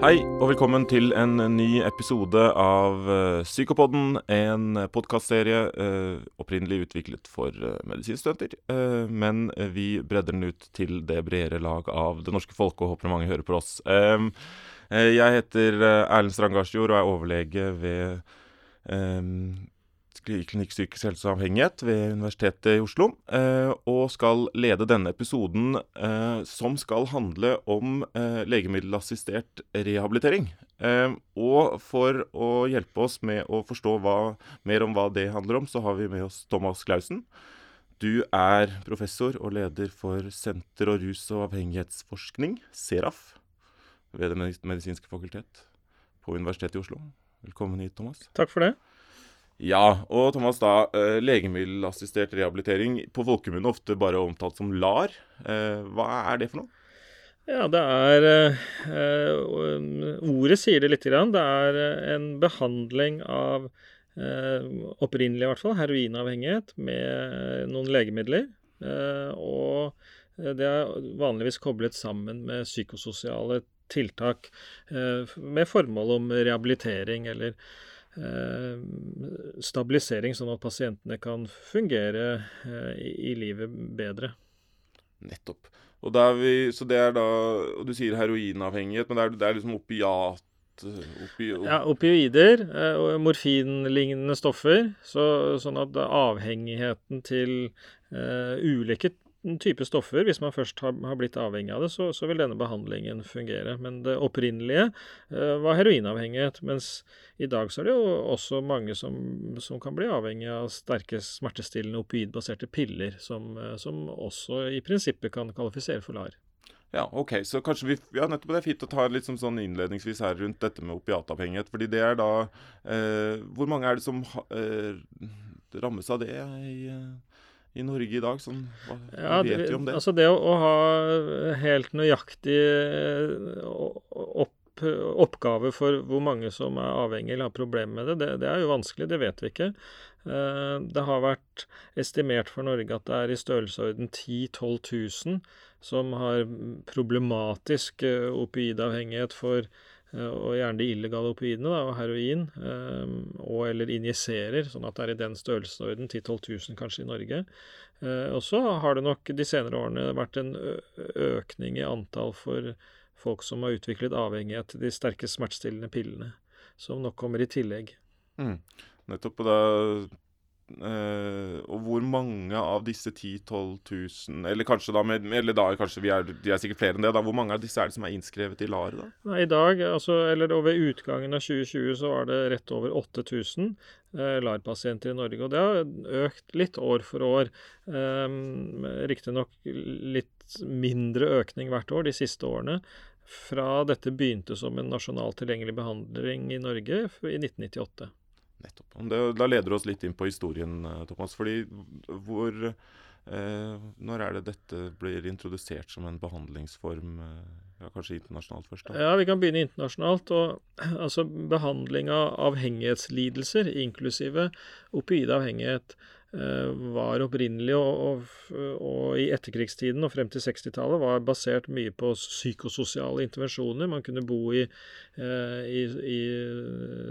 Hei og velkommen til en ny episode av uh, Psykopodden. En podkastserie eh, opprinnelig utviklet for uh, medisinstudenter. Eh, men vi bredder den ut til det bredere lag av det norske folk, og håper mange hører på oss. Eh, jeg heter Erlend Strangarsjord og er overlege ved Klinikk psykisk helse og avhengighet ved Universitetet i Oslo. Eh, og skal lede denne episoden eh, som skal handle om eh, legemiddelassistert rehabilitering. Eh, og for å hjelpe oss med å forstå hva, mer om hva det handler om, så har vi med oss Thomas Clausen. Du er professor og leder for Senter og rus- og avhengighetsforskning, SERAF, ved Det medisinske fakultet på Universitetet i Oslo. Velkommen hit, Thomas. Takk for det. Ja, og Thomas, da. Eh, legemiddelassistert rehabilitering, på folkemunne ofte bare omtalt som LAR. Eh, hva er det for noe? Ja, det er eh, Ordet sier det lite grann. Det er en behandling av opprinnelig i hvert fall, heroinavhengighet med noen legemidler. og det er vanligvis koblet sammen med psykososiale tiltak med formål om rehabilitering eller stabilisering, sånn at pasientene kan fungere eh, i, i livet bedre. Nettopp. Og vi, så det er da og Du sier heroinavhengighet, men det er, det er liksom opiat Opi, op ja, opioider eh, og morfinlignende stoffer. Så, sånn at avhengigheten til uh, ulike type stoffer, hvis man først har, har blitt avhengig av det, så, så, vil denne behandlingen fungere. Men det opprinnelige uh, var heroinavhengighet, mens i dag så er det jo også mange som, som kan bli avhengig av sterke smertestillende opioidbaserte piller, som, uh, som, også i prinsippet kan kvalifisere for LAR. Ja, ok. Så kanskje vi Ja, nettopp det er fint å ta litt sånn innledningsvis her rundt dette med opiatavhengighet. fordi det er da uh, Hvor mange er det som rammes av det i i Norge i dag? Sånn, hva, ja, vet vi om det? Altså det å, å ha helt nøyaktig eh, opp, oppgave for hvor mange som er avhengig eller har problemer med det, det, det er jo vanskelig. Det vet vi ikke. Eh, det har vært estimert for Norge at det er i størrelsesorden 10 000-12 000 som har problematisk eh, opioidavhengighet for Eh, og gjerne de illegale opioidene, da, og heroin, eh, og eller injiserer, sånn at det er i den størrelsesorden, 10 000-12 000 kanskje i Norge. Eh, og så har det nok de senere årene vært en økning i antall for folk som har utviklet avhengighet til de sterke smertestillende pillene, som nok kommer i tillegg. Mm. Nettopp. Og da Uh, og hvor mange av disse 10 000-12 000 Eller kanskje da, med, eller da kanskje vi er, de er sikkert flere enn det. da, Hvor mange av disse er det som er innskrevet i LAR? da? Nei, I dag, altså, eller ved utgangen av 2020, så var det rett over 8000 uh, LAR-pasienter i Norge. Og det har økt litt år for år. Um, Riktignok litt mindre økning hvert år de siste årene. Fra dette begynte som en nasjonalt tilgjengelig behandling i Norge i 1998. Nettopp. Det, da leder du oss litt inn på historien, eh, Thomas. fordi hvor eh, Når er det dette blir introdusert som en behandlingsform? Eh, ja, Kanskje internasjonalt først? da? Ja, vi kan begynne internasjonalt. og altså Behandling av avhengighetslidelser, inklusive opioidavhengighet, Eh, var opprinnelig og, og, og, i etterkrigstiden og frem til 60-tallet var basert mye på psykososiale intervensjoner. Man kunne bo i, eh, i, i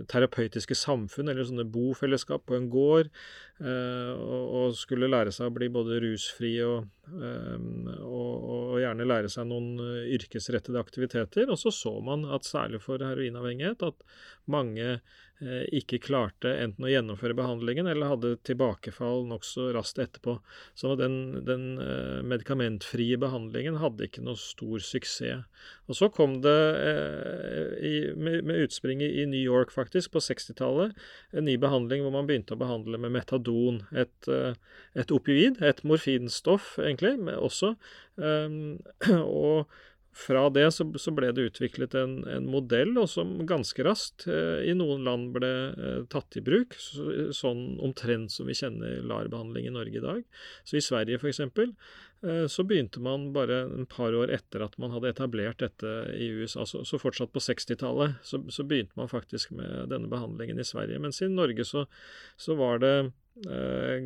terapeutiske samfunn eller sånne bofellesskap på en gård. Eh, og, og, skulle lære seg å bli både rusfri og, og, gjerne lære seg noen yrkesrettede aktiviteter. Og så så man at særlig for heroinavhengighet at mange Eh, ikke klarte enten å gjennomføre behandlingen eller hadde tilbakefall nokså raskt etterpå. Så den, den eh, medikamentfrie behandlingen hadde ikke noe stor suksess. Og så kom det eh, i, med, med, utspring i New York, faktisk, på 60-tallet, en ny behandling hvor man begynte å behandle med metadon. Et, et opioid, et morfinstoff, egentlig, også. Um, og fra det så, ble det utviklet en, en modell som ganske raskt eh, i noen land ble eh, tatt i bruk, så, sånn omtrent som vi kjenner LAR-behandling i Norge i dag. Så i Sverige f.eks. Eh, så begynte man bare en par år etter at man hadde etablert dette i USA. Så, så fortsatt på 60-tallet så, så, begynte man faktisk med denne behandlingen i Sverige. Mens i Norge så, så var det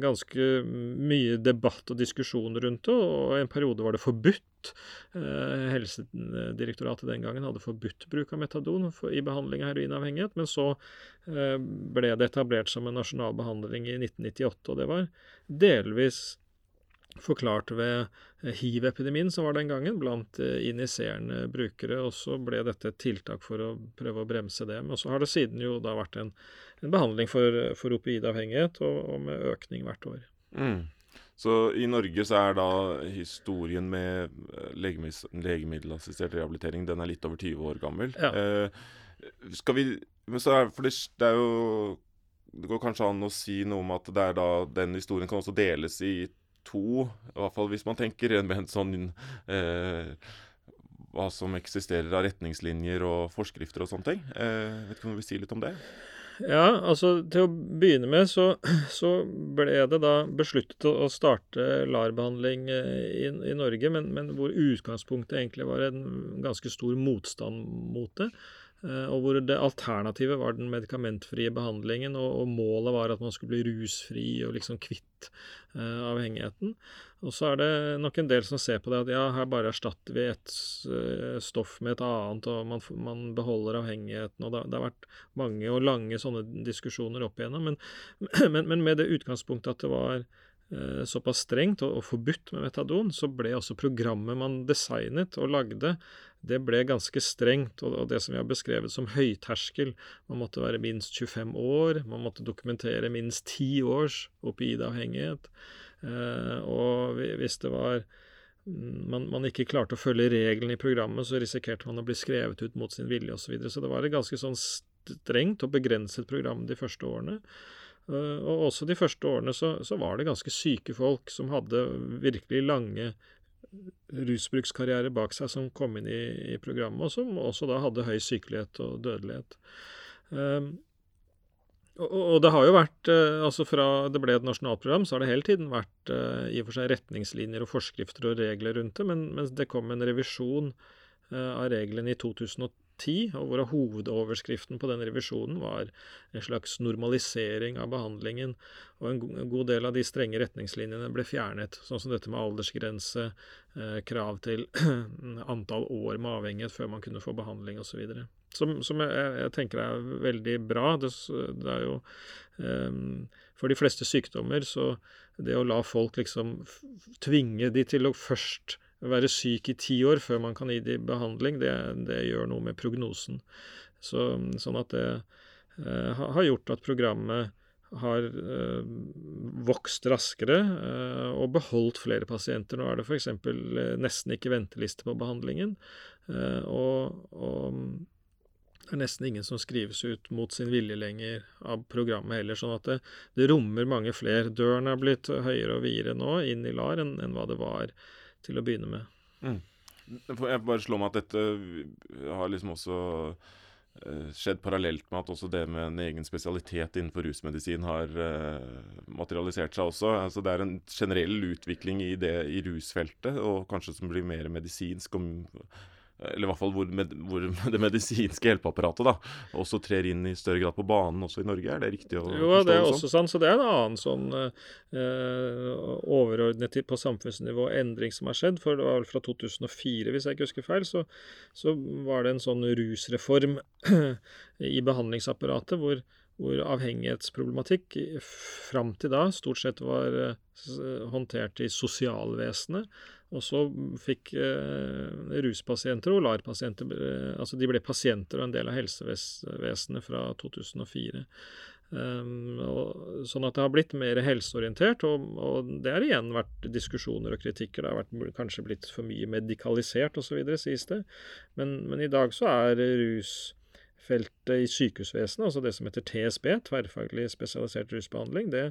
ganske mye debatt og diskusjon rundt det, og en periode var det forbudt. Eh, Helsedirektoratet den gangen hadde forbudt bruk av metadon i behandling av heroinavhengighet, men så eh, ble det etablert som en nasjonal behandling i 1998, og det var delvis forklart ved hiv-epidemien som var den gangen, blant injiserende brukere. Og så ble dette et tiltak for å prøve å bremse det. Men så har det siden jo da vært en, en behandling for, for opioidavhengighet, og, og, med økning hvert år. Mm. Så i Norge så er da historien med legemiddelassistert rehabilitering den er litt over 20 år gammel. Ja. Eh, skal vi men så er, For det, det er jo Det går kanskje an å si noe om at det er da den historien kan også deles i to, i hvert fall hvis man tenker med en sånn eh, hva som eksisterer av retningslinjer og forskrifter og sånne ting. Eh, vet ikke om du vil si litt om det? Ja, altså til å begynne med så, så ble det da besluttet å starte LAR-behandling eh, i, i, Norge, men, men, hvor utgangspunktet egentlig var en ganske stor motstand mot det. Eh, og hvor det alternativet var den medikamentfrie behandlingen, og, og, målet var at man skulle bli rusfri og liksom kvitt uh, avhengigheten. Og så er det nok en del som ser på det at ja, her bare erstatter vi et uh, stoff med et annet, og man, man beholder avhengigheten. og det, det, har vært mange og lange sånne diskusjoner opp igjennom, men, men, men med det utgangspunktet at det var Eh, såpass strengt og, og, forbudt med metadon, så ble også programmet man designet og lagde, det ble ganske strengt. Og, det som vi har beskrevet som høyterskel Man måtte være minst 25 år, man måtte dokumentere minst 10 års opioidavhengighet. Eh, og hvis det var mm, man, man, ikke klarte å følge reglene i programmet, så risikerte man å bli skrevet ut mot sin vilje osv. Så, videre. så det var et ganske sånn strengt og begrenset program de første årene. Eh, og også de første årene så, så, var det ganske syke folk som hadde virkelig lange rusbrukskarriere bak seg, som kom inn i, i programmet, og som også da hadde høy sykelighet og dødelighet. Um, og, og, det har jo vært, uh, altså fra det ble et nasjonalt program, så har det hele tiden vært uh, i og for seg retningslinjer og forskrifter og regler rundt det, men mens det kom en revisjon uh, av reglene i 2010, og hvor hovedoverskriften på den revisjonen var en slags normalisering av behandlingen. Og en god del av de strenge retningslinjene ble fjernet, sånn som dette med aldersgrense, eh, krav til antall år med avhengighet før man kunne få behandling osv. Som, som jeg, jeg, tenker er veldig bra. Det, det er jo um, For de fleste sykdommer så det å la folk liksom tvinge de til å først være syk i ti år før man kan gi dem behandling, det, det gjør noe med prognosen. Så, sånn at det uh, har gjort at programmet har eh, vokst raskere eh, og beholdt flere pasienter. Nå er det f.eks. Nesten ikke venteliste på behandlingen. Eh, og, og, det er nesten ingen som skrives ut mot sin vilje lenger av programmet heller. Sånn at det, det rommer mange flere. Døren er blitt høyere og videre nå inn i LAR enn, enn hva det var til å begynne med. Mm. Jeg bare slår meg at dette har liksom også uh, skjedd parallelt med at også det med en egen spesialitet innenfor rusmedisin har uh, materialisert seg også. Altså Det er en generell utvikling i det i rusfeltet, og kanskje som blir mer medisinsk. og eller i hvert fall hvor, med, hvor, det medisinske hjelpeapparatet da, også trer inn i større grad på banen også i Norge. Er det riktig å jo, forstå? det er også sant. Så det er en annen sånn eh, overordnet på samfunnsnivå endring som har skjedd. For det var vel fra 2004, hvis jeg ikke husker feil, så, så var det en sånn rusreform i behandlingsapparatet hvor hvor avhengighetsproblematikk fram til da stort sett var uh, håndtert i sosialvesenet. Og så fikk eh, ruspasienter og LAR-pasienter uh, Altså de ble pasienter og en del av helsevesenet fra 2004. Um, og, sånn at det har blitt mer helseorientert, og, og, det har igjen vært diskusjoner og kritikker. Det har vært, kanskje blitt for mye medikalisert osv., sies det. Men, men i dag så er rus feltet i sykehusvesenet, altså det som heter TSB, tverrfaglig spesialisert rusbehandling, det,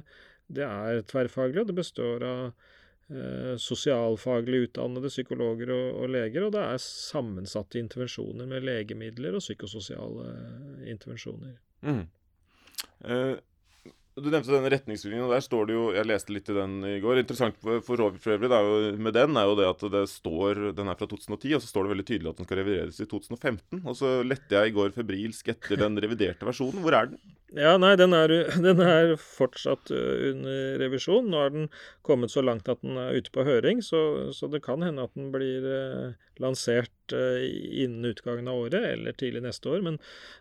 det er tverrfaglig, og det består av eh, sosialfaglig utdannede psykologer og, og, leger, og det er sammensatte intervensjoner med legemidler og psykososiale eh, intervensjoner. Mm. Eh, du nevnte denne retningslinjen, og der står det jo Jeg leste litt i den i går. Interessant for, øvrig med den er jo det at det står Den er fra 2010, og så står det veldig tydelig at den skal revideres i 2015. Og så lette jeg i går febrilsk etter den reviderte versjonen. Hvor er den? Ja, nei, den er, den er, fortsatt under revisjon. Nå er den kommet så langt at den er ute på høring, så, så det kan hende at den blir eh, lansert eh, innen utgangen av året eller tidlig neste år. Men,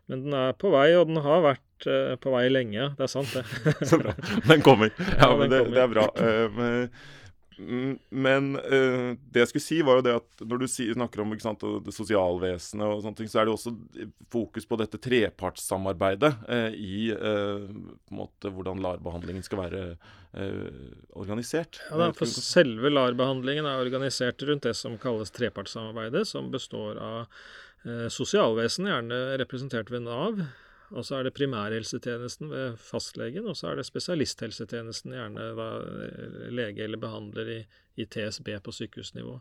men, den er på vei, og den har vært eh, på vei lenge. Det er sant, det. så bra. Den kommer. Ja, ja men det, kommer. det, er bra. Uh, men uh, det jeg skulle si, var jo det at når du snakker om sant, det sosialvesenet og sånne ting, så er det også fokus på dette trepartssamarbeidet uh, i uh, måte hvordan LAR-behandlingen skal være organisert. Ja, da, for Selve LAR-behandlingen er organisert rundt det som kalles trepartssamarbeidet, som består av sosialvesenet, gjerne representert ved Nav, og så er det primærhelsetjenesten ved fastlegen, og så er det spesialisthelsetjenesten, gjerne da eh, lege eller behandler i, i TSB på sykehusnivå.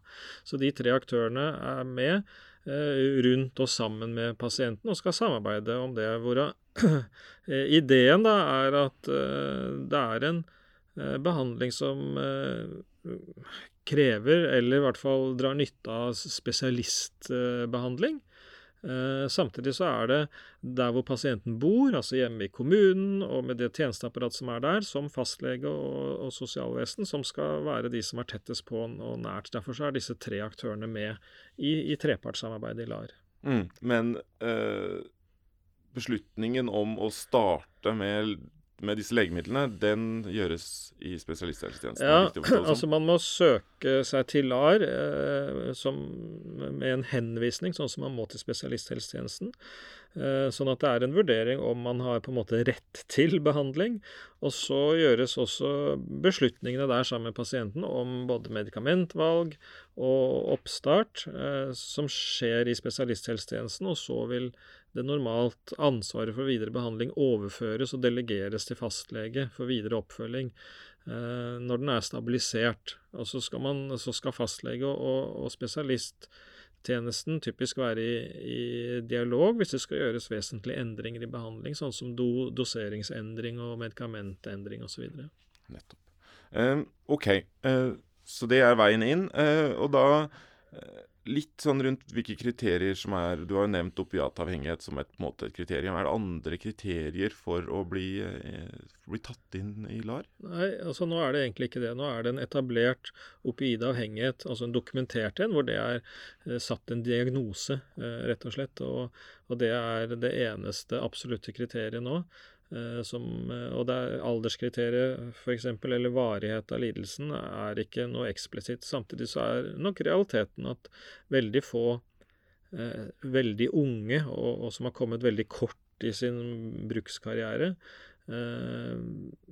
Så de tre aktørene er med eh, rundt og sammen med pasienten og skal samarbeide om det. Hvor eh, ideen da er at eh, det er en eh, behandling som eh, krever, eller i hvert fall drar nytte av spesialistbehandling. Eh, samtidig så er det der hvor pasienten bor, altså hjemme i kommunen, og med det tjenesteapparatet som er der, som fastlege og, og sosialvesen, som skal være de som er tettest på og nært. Derfor så er disse tre aktørene med i, i trepartssamarbeidet i LAR. Mm, men øh, beslutningen om å starte med med disse legemidlene, den gjøres i spesialisthelsetjenesten? Ja, sånn. altså man må søke seg til LAR eh, som, med en henvisning, sånn som man må til spesialisthelsetjenesten. Eh, sånn at det er en vurdering om man har på en måte rett til behandling. Og så gjøres også beslutningene der sammen med pasienten om både medikamentvalg og oppstart, eh, som skjer i spesialisthelsetjenesten. Og så vil det normalt ansvaret for videre behandling overføres og delegeres til fastlege for videre oppfølging eh, når den er stabilisert. Og så skal, man, så skal fastlege og, og spesialisttjenesten typisk være i, i, dialog hvis det skal gjøres vesentlige endringer i behandling, sånn som do, doseringsendring og medikamentendring osv. Nettopp. Um, OK, uh, så det er veien inn. Uh, og da litt sånn rundt hvilke kriterier som er Du har jo nevnt opiatavhengighet som et, måte, et kriterium. Er det andre kriterier for å bli, eh, bli, tatt inn i LAR? Nei, altså nå er det egentlig ikke det. Nå er det en etablert opioidavhengighet, altså en dokumentert en, hvor det er eh, satt en diagnose, eh, rett og slett. Og, og det er det eneste absolutte kriteriet nå. Eh, som, eh, og det er alderskriteriet f.eks., eller varighet av lidelsen, er ikke noe eksplisitt. Samtidig så er nok realiteten at veldig få eh, veldig unge, og, og, som har kommet veldig kort i sin brukskarriere, eh,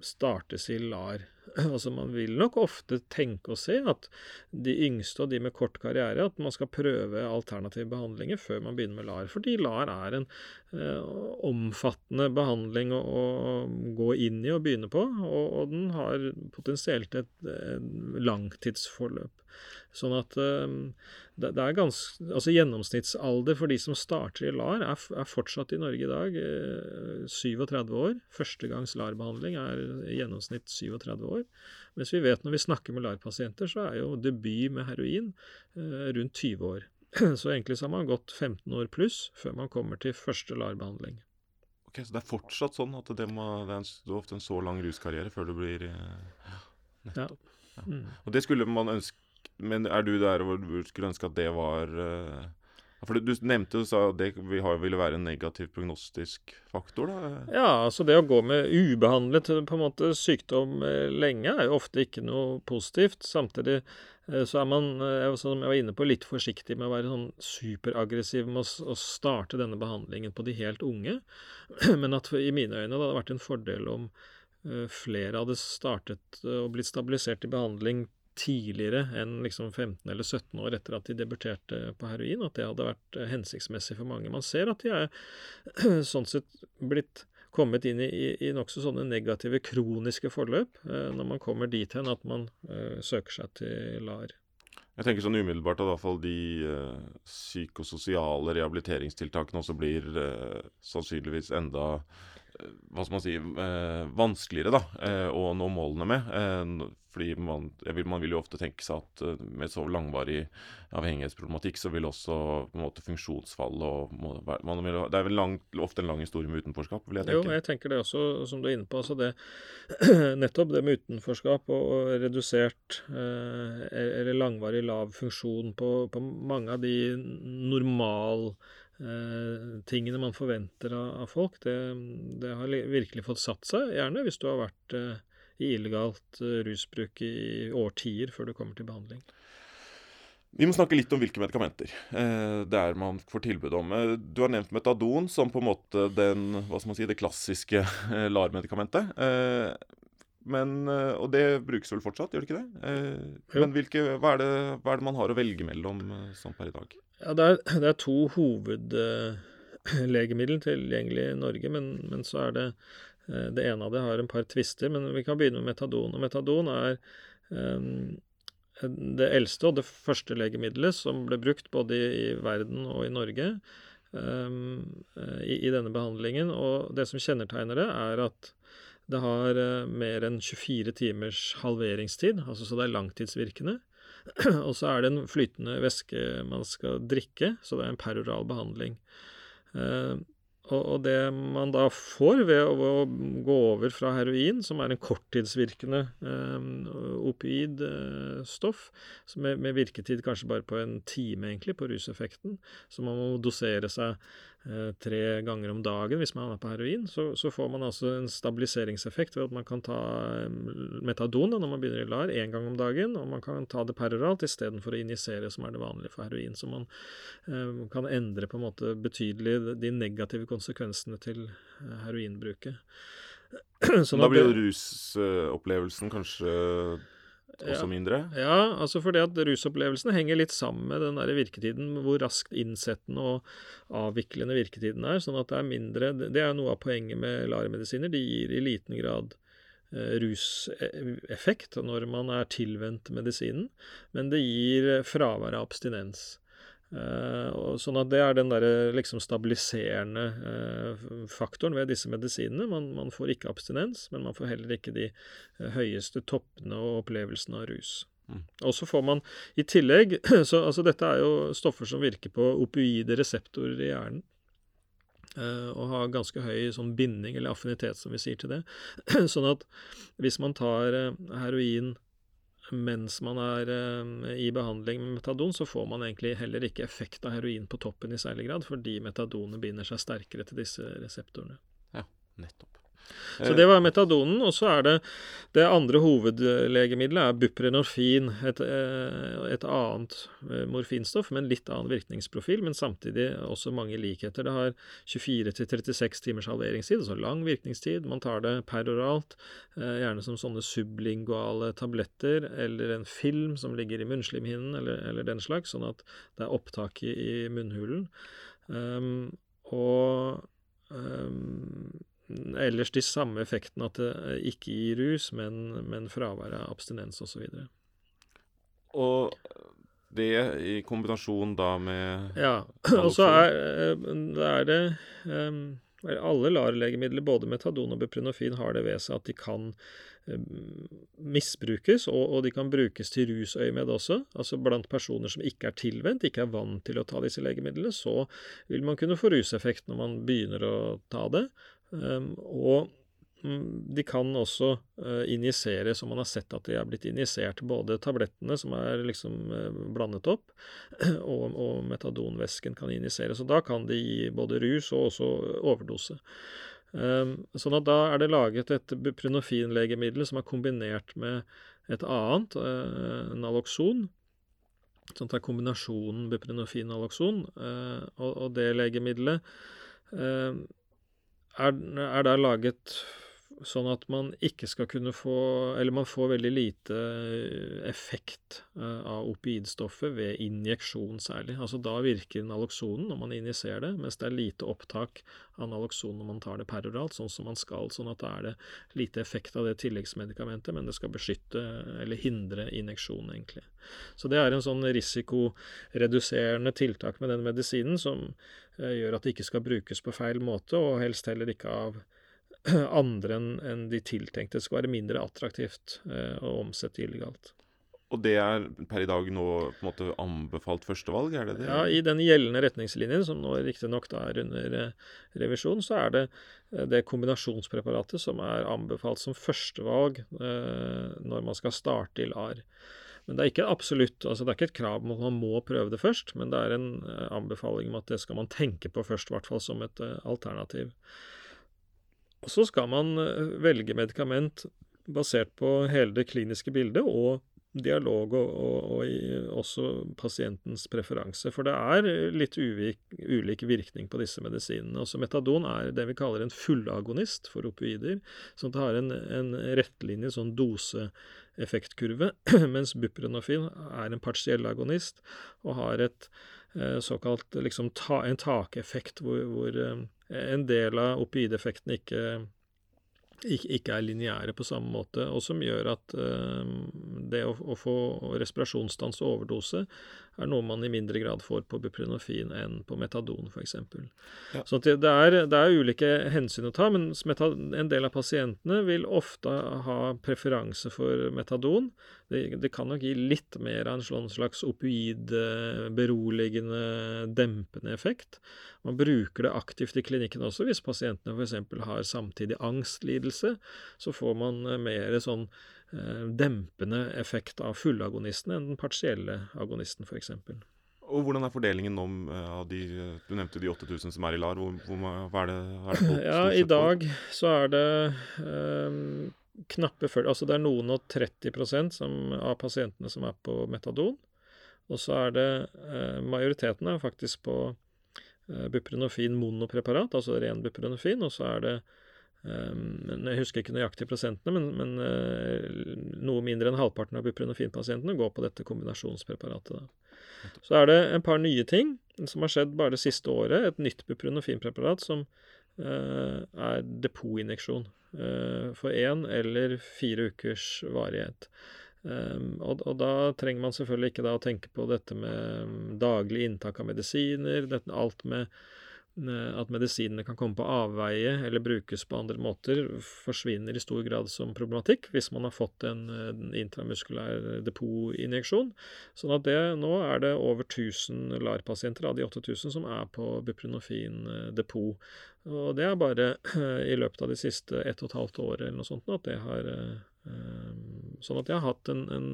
startes i LAR. Altså Man vil nok ofte tenke og se at de yngste og de med kort karriere, at man skal prøve alternative behandlinger før man begynner med LAR. Fordi LAR er en eh, omfattende behandling å, å, gå inn i og begynne på, og, og den har potensielt et, et langtidsforløp. Sånn at eh, det, det, er ganske Altså gjennomsnittsalder for de som starter i LAR, er, er fortsatt i Norge i dag eh, 37 år. Førstegangs LAR-behandling er i gjennomsnitt 37 år. Mens vi vet når vi snakker med LAR-pasienter, så er jo debut med heroin eh, rundt 20 år. Så egentlig så har man gått 15 år pluss før man kommer til første LAR-behandling. Ok, Så det er fortsatt sånn at det, må, det er ofte en så lang ruskarriere før du blir eh, Nettopp. Ja. Ja. Mm. Og det skulle man ønske men er du der hvor du skulle ønske at det var uh, For du, nevnte jo det ville være en negativ prognostisk faktor, da? Ja, altså det å gå med ubehandlet på en måte sykdom eh, lenge er jo ofte ikke noe positivt. Samtidig eh, så er man, som jeg var inne på, litt forsiktig med å være sånn superaggressiv med å, starte denne behandlingen på de helt unge. Men at i mine øyne det hadde vært en fordel om flere hadde startet og blitt stabilisert i behandling tidligere enn liksom 15 eller 17 år etter at de debuterte på heroin, at det hadde vært eh, hensiktsmessig for mange. Man ser at de er sånn sett blitt kommet inn i, i nokså sånne negative, kroniske forløp eh, når man kommer dit hen at man eh, søker seg til LAR. Jeg tenker sånn umiddelbart at i hvert fall de uh, psykososiale rehabiliteringstiltakene også blir uh, sannsynligvis enda hva skal man si, eh, vanskeligere da, eh, å nå målene med. Eh, fordi man, vil, man, vil, jo ofte tenke seg at med så langvarig avhengighetsproblematikk, så vil også på en måte funksjonsfall og man vil, Det er vel langt, ofte en lang historie med utenforskap, vil jeg tenke. Jo, jeg tenker det også, som du er inne på. altså det, Nettopp det med utenforskap og, og redusert eh, eller langvarig lav funksjon på, på mange av de normal eh, tingene man forventer av, av folk, det, det, har virkelig fått satt seg. Gjerne hvis du har vært eh, i illegalt eh, rusbruk i årtier før du kommer til behandling. Vi må snakke litt om hvilke medikamenter eh, det er man får tilbud om. Eh, du har nevnt metadon som på en måte den, hva skal man si, det klassiske LAR-medikamentet. Eh, men, eh, og det brukes vel fortsatt, gjør det ikke det? Eh, men hvilke, hva, er det, hva, er det, man har å velge mellom sånn per i dag? Ja, Det er, det er to hovedlegemidler tilgjengelig i Norge, men, men så er det Eh, det ene av det har en par tvister, men vi kan begynne med metadon. Og metadon er um, det eldste og det første legemiddelet som ble brukt både i, verden og i Norge um, i, i, denne behandlingen. Og det som kjennetegner det, er at det har uh, mer enn 24 timers halveringstid, altså så det er langtidsvirkende. og så er det en flytende væske man skal drikke, så det er en peroral behandling. Uh, og, det man da får ved å, gå over fra heroin, som er en korttidsvirkende opioid opioidstoff, eh, med, virketid kanskje bare på en time, egentlig, på ruseffekten, så man må dosere seg Eh, tre ganger om dagen hvis man er på heroin, så, så, får man altså en stabiliseringseffekt ved at man kan ta eh, metadon da, når man begynner i LAR, én gang om dagen, og man kan ta det peroralt istedenfor å injisere, som er det vanlige for heroin. Så man eh, kan endre på en måte betydelig de negative konsekvensene til eh, heroinbruket. Sånn da blir jo rusopplevelsen kanskje også ja. mindre? Ja, altså fordi at rusopplevelsen henger litt sammen med den der virketiden, hvor raskt innsettende og avviklende virketiden er. sånn at det er mindre Det er noe av poenget med LAR-medisiner. De gir i liten grad eh, ruseffekt når man er tilvendt medisinen, men det gir fravær av abstinens. Uh, sånn at Det er den der, liksom stabiliserende uh, faktoren ved disse medisinene. Man, man, får ikke abstinens, men man får heller ikke de uh, høyeste toppene og opplevelsene av rus. Mm. Og så får man i tillegg så, altså Dette er jo stoffer som virker på opioide reseptorer i hjernen. og har ganske høy sånn binding, eller affinitet, som vi sier til det. sånn at hvis man tar heroin mens man er eh, i behandling med metadon, så får man egentlig heller ikke effekt av heroin på toppen i særlig grad, fordi metadonet binder seg sterkere til disse reseptorene. Ja, nettopp. Så det var metadonen. Og så er det det andre hovedlegemiddelet er buprenorfin. Et, eh, et, annet eh, morfinstoff med en litt annen virkningsprofil, men samtidig også mange likheter. Det har 24-36 timers halveringstid, altså lang virkningstid. Man tar det peroralt, eh, gjerne som sånne sublinguale tabletter, eller en film som ligger i munnslimhinnen, eller, eller den slags, sånn at det er opptak i, munnhulen. Um, og um, ellers de samme effektene, at det ikke gir rus, men, men fravær av abstinens osv. Og, og det i kombinasjon da med Ja. Og så er, er, det um, Alle LAR-legemidler, både metadon og buprenofin, har det ved seg at de kan misbrukes, og, og, de kan brukes til rusøyemed også. Altså blant personer som ikke er tilvendt, ikke er vant til å ta disse legemidlene, så vil man kunne få ruseffekt når man begynner å ta det. Um, og mm, de kan også uh, injisere, som man har sett at de er blitt injisert. Både tablettene, som er liksom uh, blandet opp, og, og metadonvæsken kan injiseres. Og da kan de gi både rus og også overdose. Um, sånn at da er det laget et buprenorfinlegemiddel som er kombinert med et annet, uh, naloxon. Sånn at det er kombinasjonen buprenofin-naloxon. Og, det legemiddelet uh, er, er da laget sånn at man ikke skal kunne få Eller man får veldig lite eh, effekt uh, av opioidstoffet ved injeksjon særlig. Altså da virker naloksonen når man injiserer det, mens det er lite opptak av nalokson når man tar det peroralt, sånn som man skal. Sånn at da er det lite effekt av det tilleggsmedikamentet, men det skal beskytte eller hindre injeksjon, egentlig. Så det er en sånn risikoreduserende tiltak med den medisinen som uh, gjør at det ikke skal brukes på feil måte, og helst heller ikke av andre enn en de tiltenkte. Skal være mindre attraktivt eh, å omsette illegalt. Og det er per i dag nå på en måte anbefalt førstevalg, er det det? Ja, i den gjeldende retningslinjen, som nå riktignok er under eh, revisjon, så er det eh, det kombinasjonspreparatet som er anbefalt som førstevalg eh, når man skal starte i LAR. Men det er ikke absolutt, altså det er ikke et krav om at man må prøve det først, men det er en anbefaling om at det skal man tenke på først, i hvert fall som et alternativ. Så skal man eh, velge medikament basert på hele det kliniske bildet og dialog og, og, og også pasientens preferanse. For det er litt uvik, ulik virkning på disse medisinene. Også metadon er det vi kaller en fullagonist for opioider. at det har en, en rettlinje sånn doseeffektkurve, mens buprenofin er en partiell agonist og har et eh, såkalt liksom ta, en takeffekt hvor, hvor eh, en del av opioideffekten ikke ikke er lineære på samme måte, og som gjør at uh, det å, å, få respirasjonsstans og overdose er noe man i mindre grad får på buprenorfin enn på metadon, f.eks. Ja. Så det er, det, er, ulike hensyn å ta, men en del av pasientene vil ofte ha preferanse for metadon. Det, det kan nok gi litt mer av en sånn slags opioid-beroligende, dempende effekt. Man bruker det aktivt i klinikken også hvis pasientene f.eks. har samtidig angstlidelse. Så får man mer sånn Eh, dempende effekt av fullagonisten enn den partielle agonisten, f.eks. Og Hvordan er fordelingen om eh, av de Du nevnte de 8000 som er i LAR. Hvor, hvor, hva er det, er det Ja, I dag så er det um, knappe 40 Altså det er noen og 30% som, av pasientene som er på metadon. Og så er det uh, Majoriteten er faktisk på uh, buprenofin monopreparat, altså ren buprenofin. Og så er det Um, jeg husker ikke nøyaktig prosentene, men, men uh, noe mindre enn halvparten av buprenorfinpasientene går på dette kombinasjonspreparatet. Så er det en par nye ting som har skjedd bare det siste året. Et nytt buprenorfinpreparat som uh, er depotinjeksjon uh, for én eller fire ukers varighet. Um, og, og, da trenger man selvfølgelig ikke da å tenke på dette med daglig inntak av medisiner, dette, alt med Eh, at medisinene kan komme på avveie eller brukes på andre måter, forsvinner i stor grad som problematikk hvis man har fått en, en intramuskulær depotinjeksjon. Sånn at det, nå er det over 1000 LAR-pasienter av de 8000 som er på buprenorfin eh, depot. Og det er bare i løpet av de siste ett og et halvt året eller noe sånt at det har eh, Sånn at jeg har hatt en, en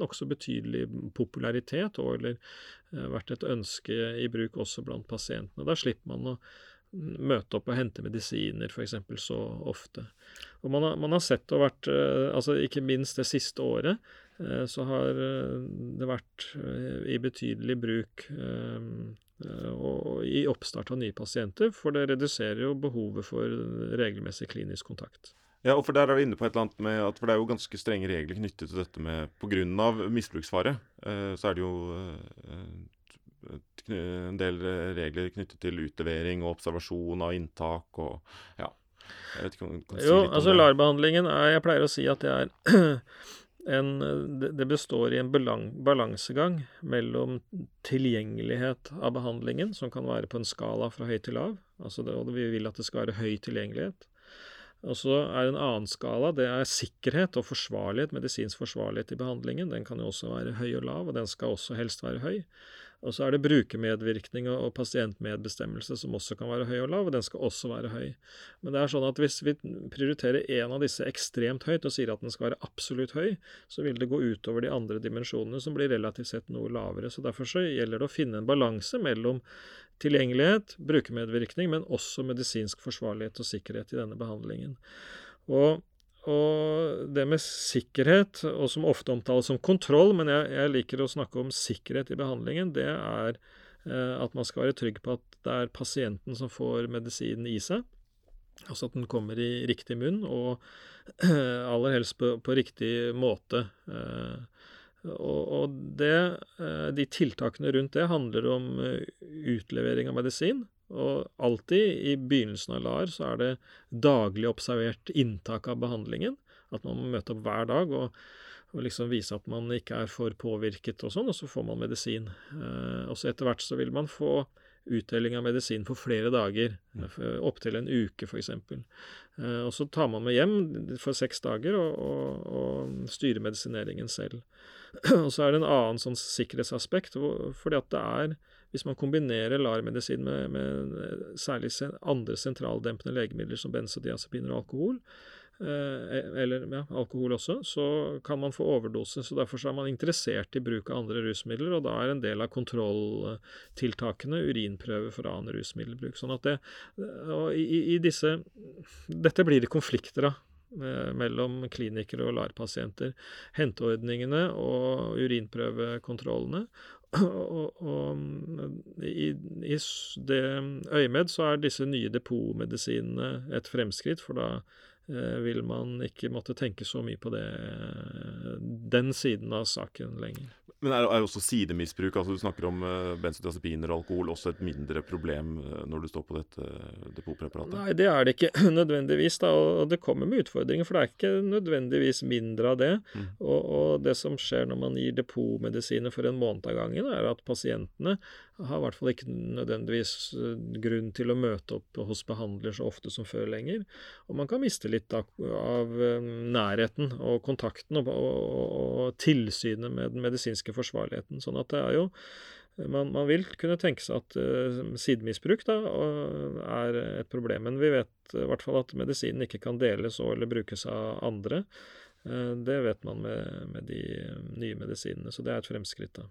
nokså betydelig popularitet, og eller eh, vært et ønske i bruk også blant pasientene. Da slipper man å møte opp og hente medisiner f.eks. så ofte. Og man har, man har sett og vært eh, altså Ikke minst det siste året eh, så har det vært i betydelig bruk og i oppstart av nye pasienter, for det reduserer jo behovet for regelmessig klinisk kontakt. Ja, og for der er vi inne på et eller annet med at For det er jo ganske strenge regler knyttet til dette med Pga. misbruksfare, eh, så er det jo eh, en del regler knyttet til utlevering og observasjon av inntak og ja. Jeg vet ikke om du kan si jo, litt om altså LAR-behandlingen er Jeg pleier å si at det er en Det består i en balansegang mellom tilgjengelighet av behandlingen, som kan være på en skala fra høy til lav, altså det, og vi vil at det skal være høy tilgjengelighet og så er det en annen skala, det er sikkerhet og forsvarlighet, medisinsk forsvarlighet i behandlingen. Den kan jo også være høy og lav, og den skal også helst være høy. Og så er det brukermedvirkning og pasientmedbestemmelse som også kan være høy og lav, og den skal også være høy. Men det er sånn at hvis vi prioriterer en av disse ekstremt høyt og sier at den skal være absolutt høy, så vil det gå utover de andre dimensjonene som blir relativt sett noe lavere. Så derfor så gjelder det å finne en balanse mellom tilgjengelighet, brukermedvirkning, men også medisinsk forsvarlighet og sikkerhet i denne behandlingen. Og og det med sikkerhet, og som ofte omtales som kontroll, men jeg, jeg liker å snakke om sikkerhet i behandlingen, det er eh, at man skal være trygg på at det er pasienten som får medisinen i seg. Altså at den kommer i riktig munn, og aller helst på, på riktig måte. Eh, og, det, eh, de tiltakene rundt det handler om eh, utlevering av medisin, og alltid i begynnelsen av LAR så er det daglig observert inntak av behandlingen. At man må møte opp hver dag og, og liksom vise at man ikke er for påvirket og sånn, og så får man medisin. Eh, og etter hvert så vil man få utdeling av medisin for flere dager, opptil en uke f.eks. Eh, og så tar man med hjem for seks dager og, og, og styrer medisineringen selv. og så er det en annen sånn sikkerhetsaspekt, fordi at det er hvis man kombinerer LAR-medisin med, med, særlig andre sentraldempende legemidler som benzodiazepiner og alkohol, Eh, eller ja, alkohol også, så kan man få overdose. så Derfor er man interessert i bruk av andre rusmidler, og da er en del av kontrolltiltakene urinprøve for annen rusmiddelbruk. sånn at det, i, i, disse, Dette blir det konflikter av eh, mellom klinikere og LAR-pasienter. Henteordningene og urinprøvekontrollene. Og, og i, i, det øyemed så er disse nye depotmedisinene et fremskritt, for da Eh, vil man ikke måtte tenke så mye på det, den siden av saken lenger. Men er, er også sidemisbruk, altså du snakker om uh, benzodiazepiner og alkohol, også et mindre problem uh, når du står på dette depotpreparatet? Nei, det er det ikke nødvendigvis. da, og Det kommer med utfordringer, for det er ikke nødvendigvis mindre av det. Mm. Og, og, det som skjer når man gir depotmedisiner for en måned av gangen, er at pasientene har i hvert fall ikke nødvendigvis grunn til å møte opp hos behandler så ofte som før lenger. Og man kan miste litt av, av nærheten og kontakten og, og, og tilsynet med den medisinske medisinske forsvarligheten. Sånn at det er jo man, man vil kunne tenke seg at uh, sidemisbruk da, er et problem. Men vi vet i hvert fall at medisinen ikke kan deles og eller brukes av andre. Uh, det vet man med, med, de nye medisinene, så det er et fremskritt. da.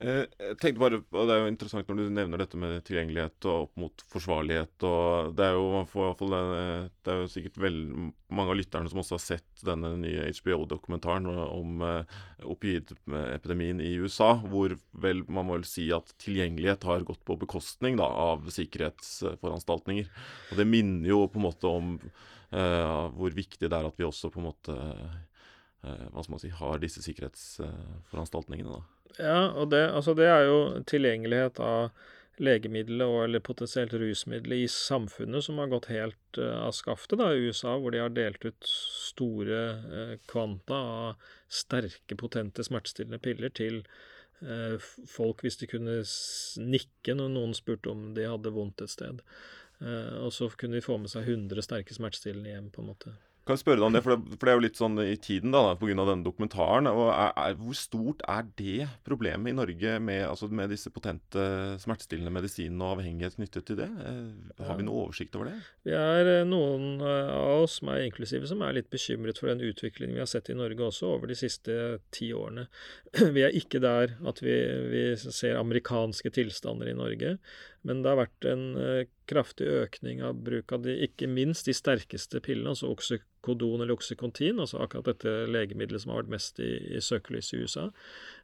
Eh, jeg tenkte bare, og Det er jo interessant når du nevner dette med tilgjengelighet og opp mot forsvarlighet. og Det er jo, fall, det er jo sikkert vel, mange av lytterne som også har sett denne nye HBO-dokumentaren om uh, opioidepidemien i USA, hvor vel man må vel si at tilgjengelighet har gått på bekostning da, av sikkerhetsforanstaltninger. Og Det minner jo på en måte om uh, hvor viktig det er at vi også på en måte uh, hva skal man si, har disse sikkerhetsforanstaltningene. da. Ja, og det, altså det er jo tilgjengelighet av legemidler og eller potensielt rusmiddelet i samfunnet som har gått helt uh, av skaftet da, i USA, hvor de har delt ut store uh, kvanta av sterke, potente smertestillende piller til uh, folk hvis de kunne nikke når noen spurte om de hadde vondt et sted. og så kunne de få med seg 100 sterke smertestillende hjem, på en måte. Kan jeg spørre deg om det, for det, for det, er jo litt sånn i tiden da, pga. denne dokumentaren. og er, er, Hvor stort er det problemet i Norge med, altså med disse potente smertestillende medisinene og avhengighet knyttet til det? Eh, har vi noe oversikt over det? Vi er eh, noen eh, av oss, meg inklusive, som er litt bekymret for den utviklingen vi har sett i Norge også over de siste ti årene. Vi er ikke der at vi, vi ser amerikanske tilstander i Norge. Men det har vært en eh, kraftig økning av bruk av de, ikke minst de sterkeste pillene, altså oksykodon eller oksykontin, altså akkurat dette legemiddelet som har vært mest i, i søkelyset i USA,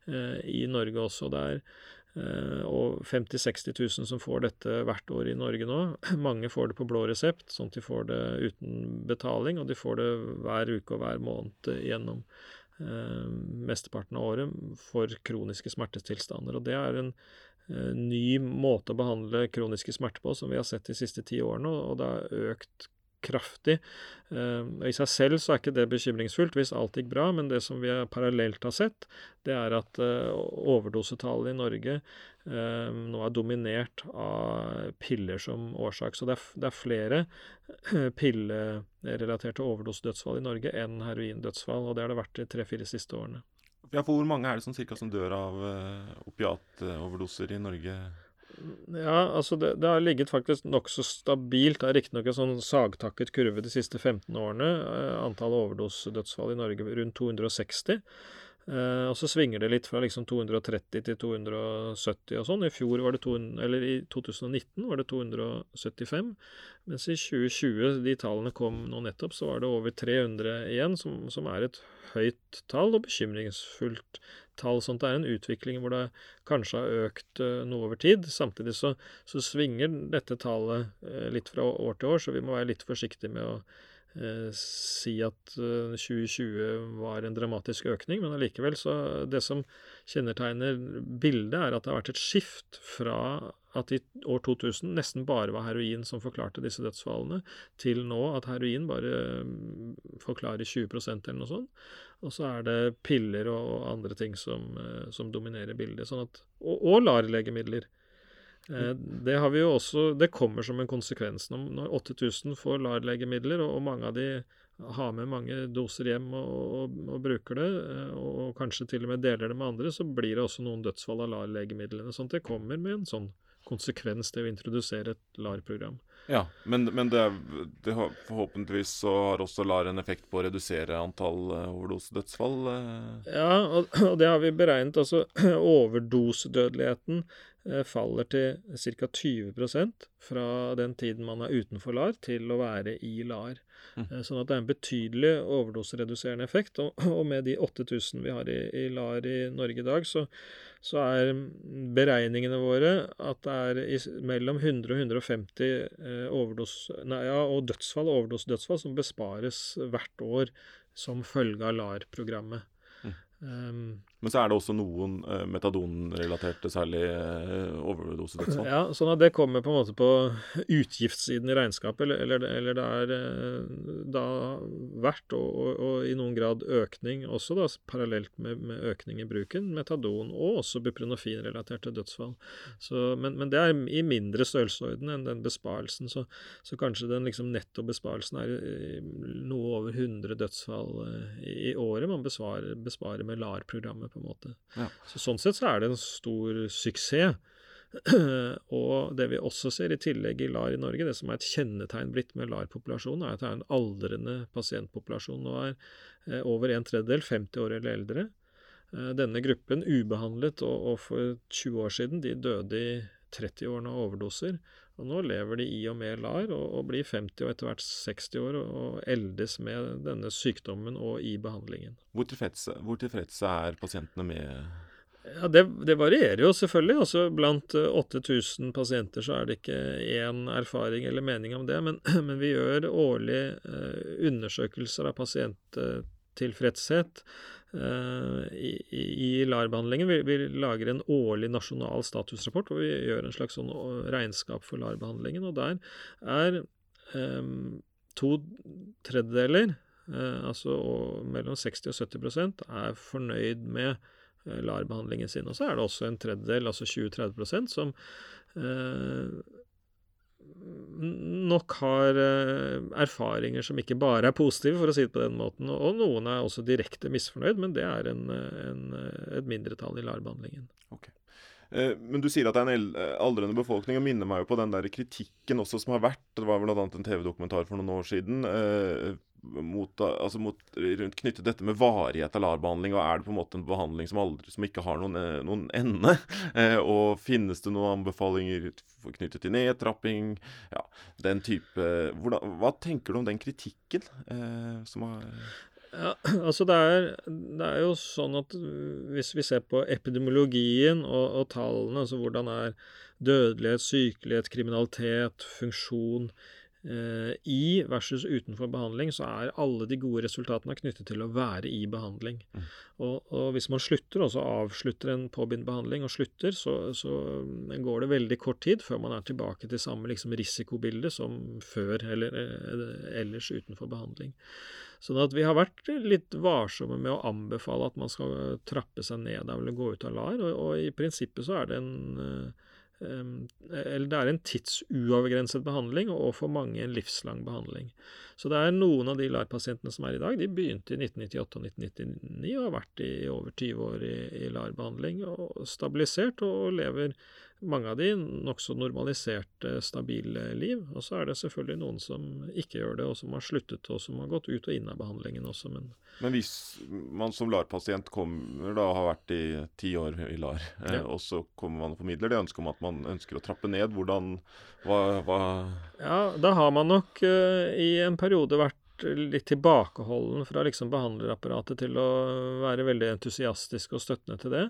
eh, i Norge også. der. Eh, og 50 000-60 000 som får dette hvert år i Norge nå. Mange får det på blå resept, sånn at de får det uten betaling, og de får det hver uke og hver måned gjennom eh, mesteparten av året for kroniske smertetilstander. Og det er en ny måte å behandle kroniske smerter på som vi har sett de siste ti årene, og det har økt kraftig. Eh, I seg selv så er ikke det bekymringsfullt hvis alt gikk bra, men det som vi parallelt har sett, det er at uh, overdosetallet i Norge nå er dominert av piller som årsak. Så det er flere pillerelaterte overdosedødsfall i Norge enn heroindødsfall, og det har det vært de tre-fire siste årene. Ja, for hvor mange er det sånn cirka, som dør av uh, opiatoverdoser i Norge? Ja, altså det, det har ligget faktisk nokså stabilt. Det er riktignok en sånn sagtakket kurve de siste 15 årene. Uh, antall overdosedødsfall i Norge rundt 260. Uh, og så svinger det litt fra liksom 230 til 270 og sånn. I fjor var det to, eller i 2019 var det 275, mens i 2020, de tallene kom nå nettopp, så var det over 300 igjen, som, som er et høyt tall og bekymringsfullt tall. Sånn det er en utvikling hvor det kanskje har økt uh, noe over tid. Samtidig så, så svinger dette tallet uh, litt fra år til år, så vi må være litt forsiktige med å si at 2020 eh, var en dramatisk økning, men allikevel så Det som kjennetegner bildet, er at det har vært et skift fra at i år 2000 nesten bare var heroin som forklarte disse dødsfallene, til nå at heroin bare mm, forklarer 20% eller noe sånt. Og så er det piller og andre ting som, eh, som dominerer bildet. Sånn at, og, og LAR-legemidler. Eh, det har vi jo også, det kommer som en konsekvens når 8000 får LAR-legemidler, og mange av de har med mange doser hjem og, og, og, bruker det, eh, og kanskje til og med deler det med andre, så blir det også noen dødsfall av LAR-legemidlene. Sånn at det kommer med en sånn konsekvens til å introdusere et LAR-program. Ja, men, men det, det har, forhåpentligvis så har også LAR en effekt på å redusere antall uh, overdosedødsfall? Ja, og, og, det har vi beregnet. Altså overdosedødeligheten faller til ca. 20% fra den tiden man er utenfor LAR, til å være i LAR. Mm. Sånn at det er en betydelig overdosereduserende effekt. Og, med de 8000 vi har i, LAR i Norge i dag, så, så, er beregningene våre at det er mellom 100 og 150 eh, overdos, nei, ja, og dødsfall, overdosedødsfall som bespares hvert år som følge av LAR-programmet. Mm. Um, men så er det også noen uh, metadonrelaterte, særlig uh, overdosedødsfall. Ja, sånn at det kommer på en måte på utgiftssiden i regnskapet, eller, eller, eller det er uh, da verdt, og, og, og, i noen grad økning også, da, parallelt med, med økning i bruken, metadon og også buprenorfinrelaterte dødsfall. Så, men, men, det er i mindre størrelsesorden enn den besparelsen, så, så kanskje den liksom netto besparelsen er noe over 100 dødsfall i, i året man besvarer, besparer med LAR-programmet på en måte. Ja. Så Sånn sett så er det en stor suksess. og det vi også ser i tillegg i LAR i Norge, det som er et kjennetegn blitt med LAR-populasjonen, er at det er en aldrende pasientpopulasjon. Nå er eh, over en tredjedel 50 år eller eldre. Eh, denne gruppen ubehandlet, og, og, for 20 år siden de døde i 30-årene av overdoser. Og nå lever de i og med LAR, og, og blir 50 og etter hvert 60 år, og, og eldes med denne sykdommen og i behandlingen. Hvor tilfredse, hvor tilfredse er pasientene med ja, det, det, varierer jo selvfølgelig. Altså, blant 8000 pasienter så er det ikke én erfaring eller mening om det, men, men vi gjør årlig eh, undersøkelser av pasienttilfredshet Eh, i, i LAR-behandlingen. Vi, vi, lager en årlig nasjonal statusrapport hvor vi gjør en slags sånn regnskap for LAR-behandlingen. Og der er um, to tredjedeler, uh, altså mellom 60 og 70% er fornøyd med uh, LAR-behandlingen sin. Og så er det også en tredjedel, altså 20-30% som uh, nok har eh, erfaringer som ikke bare er positive, for å si det på den måten. Og noen er også direkte misfornøyd, men det er en, en, et mindretall i LAR-behandlingen. Okay. Eh, men du sier at det er en aldrende befolkning, og minner meg jo på den der kritikken også som har vært. Det var bl.a. en TV-dokumentar for noen år siden eh, mot, altså mot, rundt knyttet dette med varighet av LAR-behandling. og Er det på en måte en behandling som, aldri, som ikke har noen, eh, noen ende? Eh, og finnes det noen anbefalinger knyttet til nedtrapping? Ja, den type hvordan, Hva tenker du om den kritikken eh, som har ja, altså det er, det er, jo sånn at hvis vi ser på epidemiologien og, og tallene, altså hvordan er dødelighet, sykelighet, kriminalitet, funksjon I versus utenfor behandling, så er alle de gode resultatene knyttet til å være i behandling. Mm. Og, og, hvis man slutter, altså avslutter en påbegynt behandling og slutter, så, så, går det veldig kort tid før man er tilbake til samme liksom, risikobilde som før eller eh, ellers utenfor behandling. Sånn at vi har vært litt varsomme med å anbefale at man skal trappe seg ned eller gå ut av LAR, og, og i prinsippet så er det en eh, eller det er en tidsuavgrenset behandling, og for mange en livslang behandling. Så det er noen av de LAR-pasientene som er i dag, de begynte i 1998 og 1999 og har vært i over 20 år i, i LAR-behandling og stabilisert og lever mange av de nokså normaliserte, stabile liv. Og så er det selvfølgelig noen som ikke gjør det, og som har sluttet, og som har gått ut og inn av behandlingen også. Men, men hvis man som LAR-pasient kommer da har vært i ti år i LAR, eh, ja. og så kommer man og formidler det ønsket om at man ønsker å trappe ned, hvordan hva, hva Ja, da har man nok uh, i en periode vært litt tilbakeholden fra liksom behandlerapparatet til å være veldig entusiastisk og støttende til det.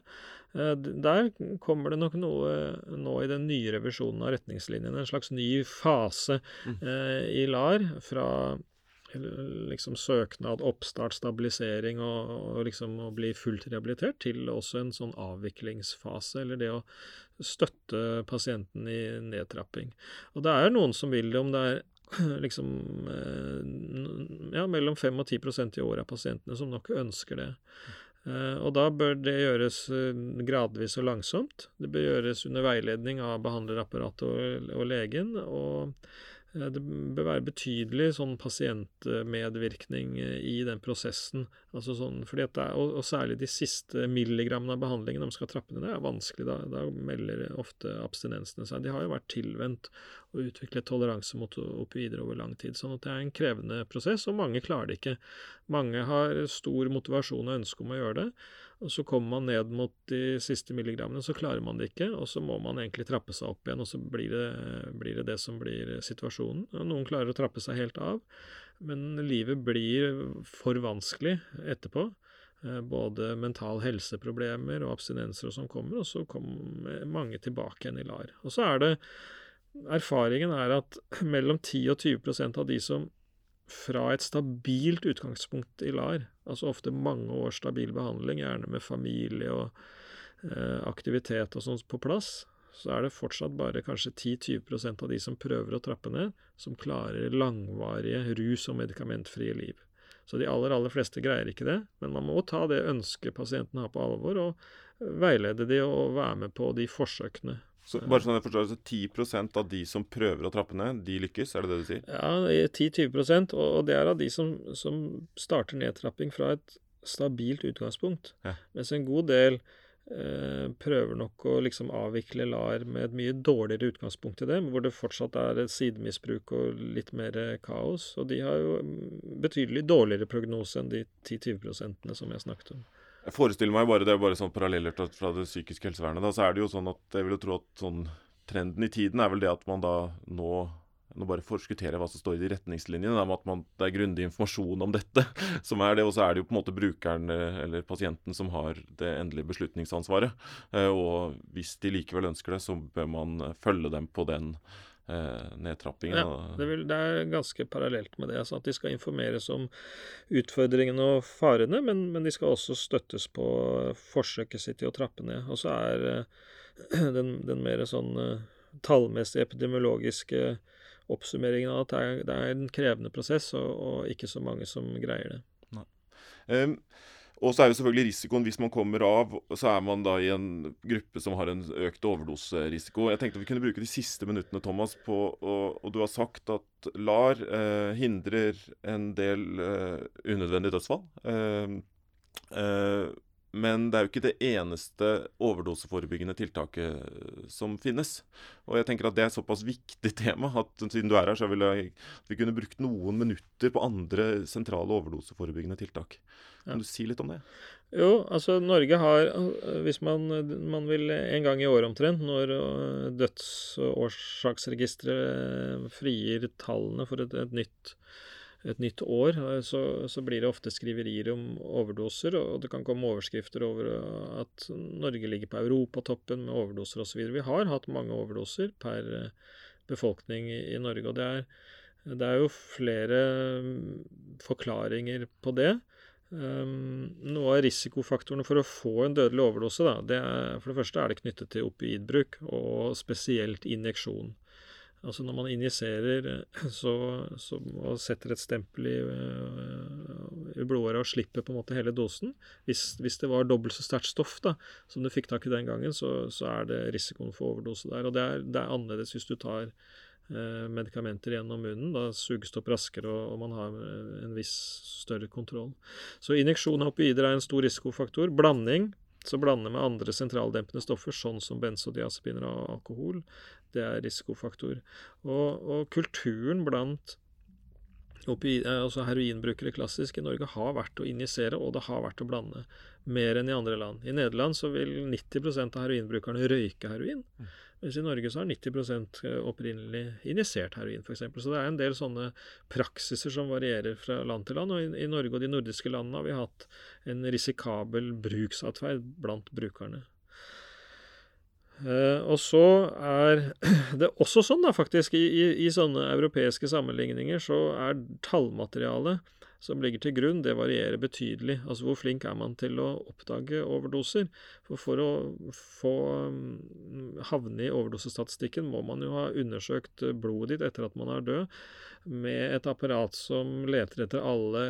Eh, der kommer det nok noe nå i den nye revisjonen av retningslinjene. En slags ny fase mm. eh, i LAR. Fra liksom søknad, oppstart, stabilisering og, og liksom å bli fullt rehabilitert, til også en sånn avviklingsfase, eller det å støtte pasienten i nedtrapping. Og det er noen som vil det, om det er liksom eh, ja, mellom 5 og 10% i året av pasientene som nok ønsker det. Eh, og da bør det gjøres eh, gradvis og langsomt. Det bør gjøres under veiledning av behandlerapparatet og, og legen. og det bør være betydelig sånn pasientmedvirkning eh, i den prosessen. Altså sånn, er, og, og, særlig de siste milligrammene av behandlingen, de skal trappe ned, det er vanskelig. Da, da melder ofte abstinensene seg. De har jo vært tilvendt og utviklet toleranse mot opioider over lang tid. sånn at det er en krevende prosess, og mange klarer det ikke. Mange har stor motivasjon og ønske om å gjøre det. Og så kommer man ned mot de siste milligrammene, så klarer man det ikke. Og så må man egentlig trappe seg opp igjen, og så blir det blir det, det, som blir situasjonen. Noen klarer å trappe seg helt av, men livet blir for vanskelig etterpå. Eh, både mental helseproblemer og abstinenser og sånn kommer, og så kommer mange tilbake igjen i LAR. Og så er det Erfaringen er at mellom 10 og 20% av de som fra et stabilt utgangspunkt i LAR, altså ofte mange års stabil behandling, gjerne med familie og eh, aktivitet og sånt på plass, så er det fortsatt bare kanskje 10-20% av de som prøver å trappe ned, som klarer langvarige rus- og medikamentfrie liv. Så de aller, aller fleste greier ikke det, men man må ta det ønsket pasienten har på alvor, og veilede de og være med på de forsøkene så bare sånn jeg forstår så 10% av de som prøver å trappe ned, de lykkes? Er det det du sier? Ja, 10-20% og det er av de som, som, starter nedtrapping fra et stabilt utgangspunkt. Ja. Mens en god del eh, prøver nok å liksom avvikle LAR med et mye dårligere utgangspunkt i det, hvor det fortsatt er et sidemisbruk og litt mer kaos. Og de har jo betydelig dårligere prognose enn de 10-20% som jeg snakket om. Jeg forestiller meg bare, Det er bare sånn paralleller fra det psykiske helsevernet. da, så er det jo sånn at Jeg vil jo tro at sånn trenden i tiden er vel det at man da nå nå bare forskutterer hva som står i de retningslinjene, om at man, det er grundig informasjon om dette. som er det, Og så er det jo på en måte brukeren eh, eller pasienten som har det endelige beslutningsansvaret. Eh, og hvis de likevel ønsker det, så bør man følge dem på den eh, nedtrappingen. Ja, det, vil, det, er ganske parallelt med det. Altså at de skal informeres om utfordringene og farene, men, men de skal også støttes på forsøket sitt i å trappe ned. Og så er eh, den, den, mer sånn eh, tallmessige epidemiologiske oppsummeringen av at det er, det er en krevende prosess, og, og, ikke så mange som greier det. Nei. Um, og så er jo selvfølgelig risikoen hvis man kommer av, så er man da i en gruppe som har en økt overdoserisiko. Jeg tenkte vi kunne bruke de siste minuttene Thomas, på, og, og du har sagt at LAR eh, hindrer en del eh, unødvendige dødsfall. Eh, eh men det er jo ikke det eneste overdoseforebyggende tiltaket som finnes. Og jeg tenker at det er et såpass viktig tema at siden du er her, så vil jeg vi kunne brukt noen minutter på andre sentrale overdoseforebyggende tiltak. Kan du si litt om det? Jo, altså Norge har, hvis man, man vil en gang i året omtrent, når dødsårsaksregisteret frigir tallene for et, et nytt et nytt år, eh, så, så, blir det ofte skriverier om overdoser, og det kan komme overskrifter over eh, at Norge ligger på europatoppen med overdoser osv. Vi har hatt mange overdoser per eh, befolkning i, Norge, og det er, det er, jo flere mm, forklaringer på det. Um, noe av risikofaktorene for å få en dødelig overdose, da, det er, for det første er det knyttet til opioidbruk, og spesielt injeksjon. Altså når man injiserer eh, og setter et stempel i, eh, i blodåra og slipper på en måte hele dosen Hvis, hvis det var dobbelt så sterkt stoff da, som du fikk tak i den gangen, så, så er det risikoen for overdose der. Og det er, det er annerledes hvis du tar eh, medikamenter gjennom munnen. Da suges det opp raskere, og, og, man har en viss større kontroll. Så injeksjon av opioider er en stor risikofaktor. Blanding så blander med andre sentraldempende stoffer, sånn som benzodiazepiner og alkohol, det er risikofaktor. Og, og kulturen blant eh, altså heroinbrukere klassisk i Norge har vært å injisere, og det har vært å blande. Mer enn i andre land. I Nederland så vil 90% av heroinbrukerne røyke heroin. Mm. Mens i Norge så har 90 eh, opprinnelig injisert heroin, f.eks. Så det er en del sånne praksiser som varierer fra land til land. Og i, i Norge og de nordiske landene har vi hatt en risikabel bruksatferd blant brukerne. Uh, og så er det også sånn, da, faktisk, i, i, i, sånne europeiske sammenligninger, så er tallmaterialet som ligger til grunn, det varierer betydelig. Altså hvor flink er man til å oppdage overdoser? For for å få um, havne i overdosestatistikken må man jo ha undersøkt blodet ditt etter at man er død. Med et apparat som leter etter alle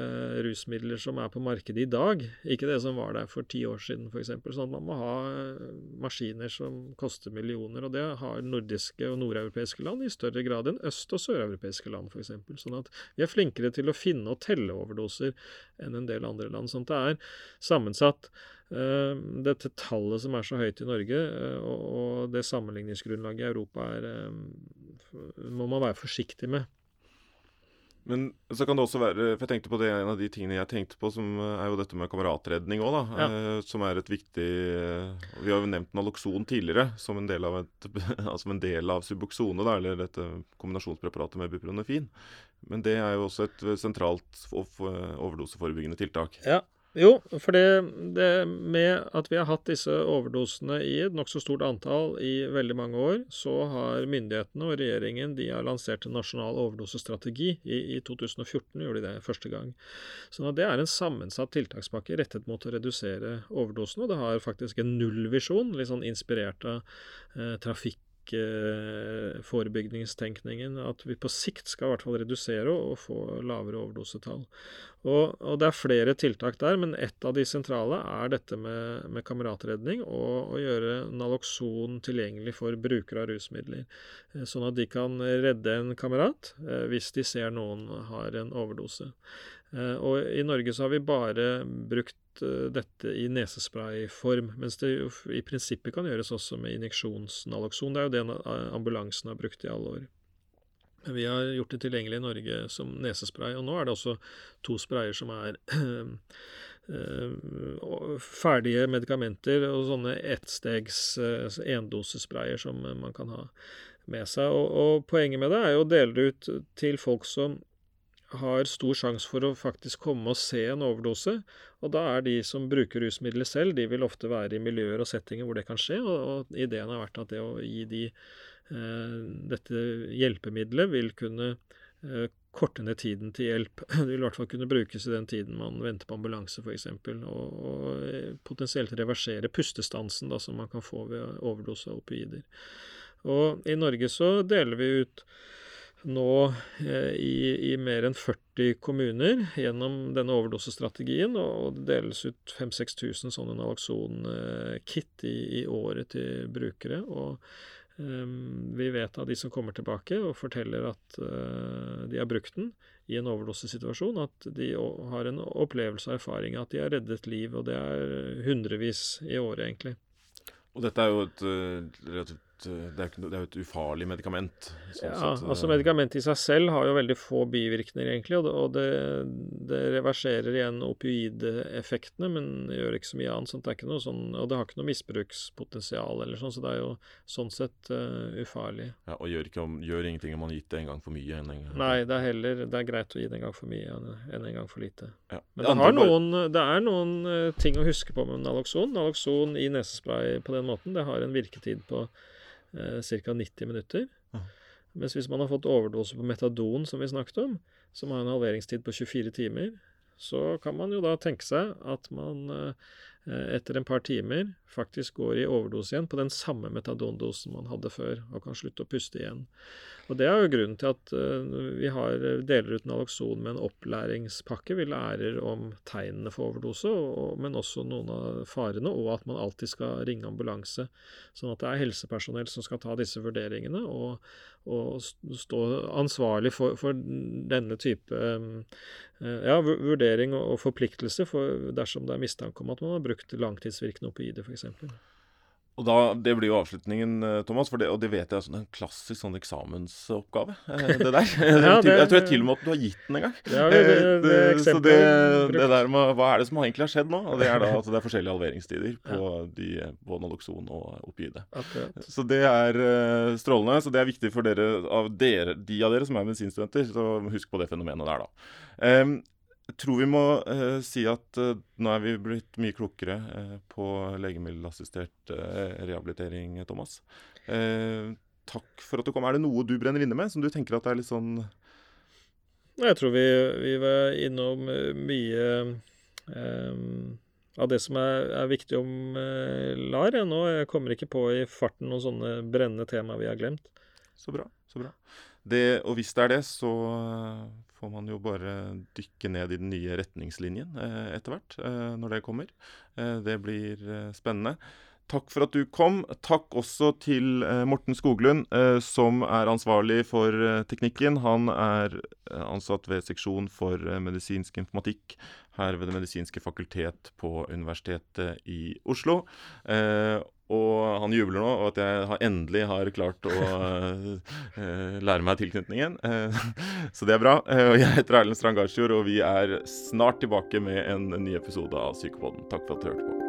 rusmidler som er på markedet i dag, ikke det som var der for ti år siden f.eks. Sånn at man må ha eh, maskiner som koster millioner, og det har nordiske og nordeuropeiske land i større grad enn øst- og søreuropeiske land f.eks. Sånn at vi er flinkere til å finne og telle overdoser enn en del andre land. Sånn at det er sammensatt. Uh, dette tallet som er så høyt i Norge, og, det sammenligningsgrunnlaget i Europa, er, må man være forsiktig med. Men så kan det også være For jeg tenkte på det, en av de tingene jeg tenkte på, som er jo dette med kameratredning òg, da. Ja. Eh, som er et viktig Vi har jo nevnt Naloxon tidligere som en del av, et, altså en del av Suboxone, da, eller dette kombinasjonspreparatet med bupronefin. Men det er jo også et sentralt overdoseforebyggende tiltak. Ja, jo, for det, det, med at vi har hatt disse overdosene i et nokså stort antall i veldig mange år, så har myndighetene og regjeringen de har lansert en nasjonal overdosestrategi. I, I, 2014 gjorde de det første gang. Så det er en sammensatt tiltakspakke rettet mot å redusere overdosene. Og det har faktisk en nullvisjon, litt sånn inspirert av eh, trafikk forebygningstenkningen. At vi på sikt skal i hvert fall redusere og få lavere overdosetall. Og, og, det er flere tiltak der, men ett av de sentrale er dette med, med kameratredning og å gjøre Naloxon tilgjengelig for brukere av rusmidler. Eh, sånn at de kan redde en kamerat eh, hvis de ser noen har en overdose. Eh, og i Norge så har vi bare brukt Eh, dette i nesesprayform, mens det jo i prinsippet kan gjøres også med injeksjonsnalokson. Det er jo det ambulansen har brukt i alle år. Vi har gjort det tilgjengelig i Norge som nesespray, og nå er det også to sprayer som er eh, ferdige medikamenter og sånne ettstegs endosesprayer som man kan ha med seg. Og, og poenget med det er jo å dele det ut til folk som har stor sjanse for å faktisk komme og se en overdose. Og da er de som bruker rusmidler selv, de vil ofte være i miljøer og settinger hvor det kan skje. Og, og ideen har vært at det å gi de eh, dette hjelpemiddelet vil kunne eh, korte ned tiden til hjelp. Det vil i hvert fall kunne brukes i den tiden man venter på ambulanse, f.eks. Og, og eh, potensielt reversere pustestansen da, som man kan få ved overdose av opioider. Og i Norge så deler vi ut nå eh, i, i, mer enn 40 kommuner gjennom denne overdosestrategien, og det deles ut 5000-6000 sånne Naloxon-kit i, i, året til brukere. og um, vi vet av de som kommer tilbake og forteller at uh, de har brukt den i en overdosesituasjon, at de har en opplevelse og erfaring at de har reddet liv, og det er hundrevis i året, egentlig. Og dette er jo et relativt Eh, det er, jo et ufarlig medikament. Sånn ja, sett, altså Medikamentet i seg selv har jo veldig få bivirkninger, egentlig. Og det, det, reverserer igjen opioideffektene, men gjør ikke så mye annet. Sånn, Det er ikke noe sånn, og det har ikke noe misbrukspotensial, eller sånn, så det er jo sånn sett uh, ufarlig. Ja, Og gjør, om, gjør, ingenting om man har gitt det en gang for mye enn en gang Nei, det er heller det er greit å gi det en gang for mye enn en gang for lite. Ja. Men det, det, noen, det, er noen ting å huske på med Naloxon. Naloxon i nesespray på den måten, det har en virketid på eh, ca. 90 minutter. Ja. Mens hvis man har fått overdose på metadon, som vi snakket om, som har en halveringstid på 24 timer, så kan man jo da tenke seg at man eh, etter en par timer faktisk går i overdose igjen på den samme metadondosen man hadde før, og kan slutte å puste igjen. Og Det er jo grunnen til at uh, vi har, deler ut Naloxon med en opplæringspakke. Vi lærer om tegnene for overdose, men også noen av farene, og at man alltid skal ringe ambulanse. Sånn at det er helsepersonell som skal ta disse vurderingene og, og stå ansvarlig for, for denne type um, ja, vurdering og forpliktelse for dersom det er mistanke om at man har brukt langtidsvirkende opioider, f.eks. Og da, Det blir jo avslutningen, eh, Thomas, det, og det vet jeg er en klassisk sånn eksamensoppgave. Eh, det der. ja, det, jeg tror jeg til og med at du har gitt den en gang. Ja, det, det, eh, det, så det, der med hva er det som egentlig har skjedd nå? Og Det er da at det er forskjellige halveringstider på, ja. de, på Naloxon og opioide. Så det er strålende. Så det er viktig for dere, av dere, de av dere som er medisinstudenter, så husk på det fenomenet der, da. Um, jeg tror vi må uh, si at uh, nå er vi blitt mye klokere uh, på legemiddelassistert rehabilitering, Thomas. takk for at du kom. Er det noe du brenner inne med, som du tenker at er litt sånn Jeg tror vi, vi var innom mye um, av det som er, er viktig om LAR. Nå jeg kommer ikke på i farten noen sånne brennende tema vi har glemt. Så bra. så bra. Det, og hvis det er det, så får man jo bare dykke ned i den nye retningslinjen eh, etter hvert, eh, når det kommer. Eh, det blir spennende. Takk for at du kom. Takk også til Morten Skoglund, som er ansvarlig for teknikken. Han er ansatt ved seksjon for medisinsk informatikk her ved Det medisinske fakultet på Universitetet i Oslo. Og han jubler nå og at jeg har endelig har klart å uh, lære meg tilknytningen. Uh, så det er bra. Uh, jeg heter Erlend Strand Garsjord, og vi er snart tilbake med en ny episode av Sykepodden Takk for at du hørte på.